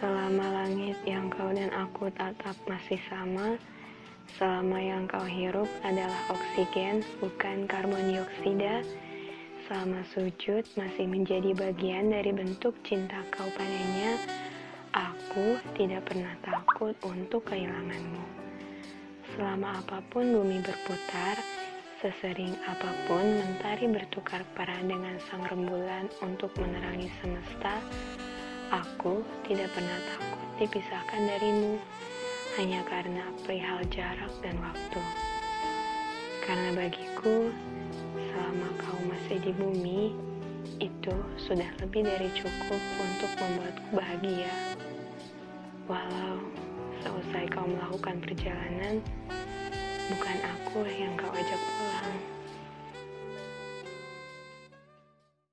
Selama langit yang kau dan aku tatap masih sama, selama yang kau hirup adalah oksigen, bukan karbon dioksida, selama sujud masih menjadi bagian dari bentuk cinta kau padanya, aku tidak pernah takut untuk kehilanganmu. Selama apa pun bumi berputar, sesering apa pun mentari bertukar peran dengan sang rembulan untuk menerangi semesta, Aku tidak pernah takut dipisahkan darimu hanya karena perihal jarak dan waktu. Karena bagiku, selama kau masih di bumi, itu sudah lebih dari cukup untuk membuatku bahagia. Walau seusai kau melakukan perjalanan, bukan aku yang kau ajak pulang.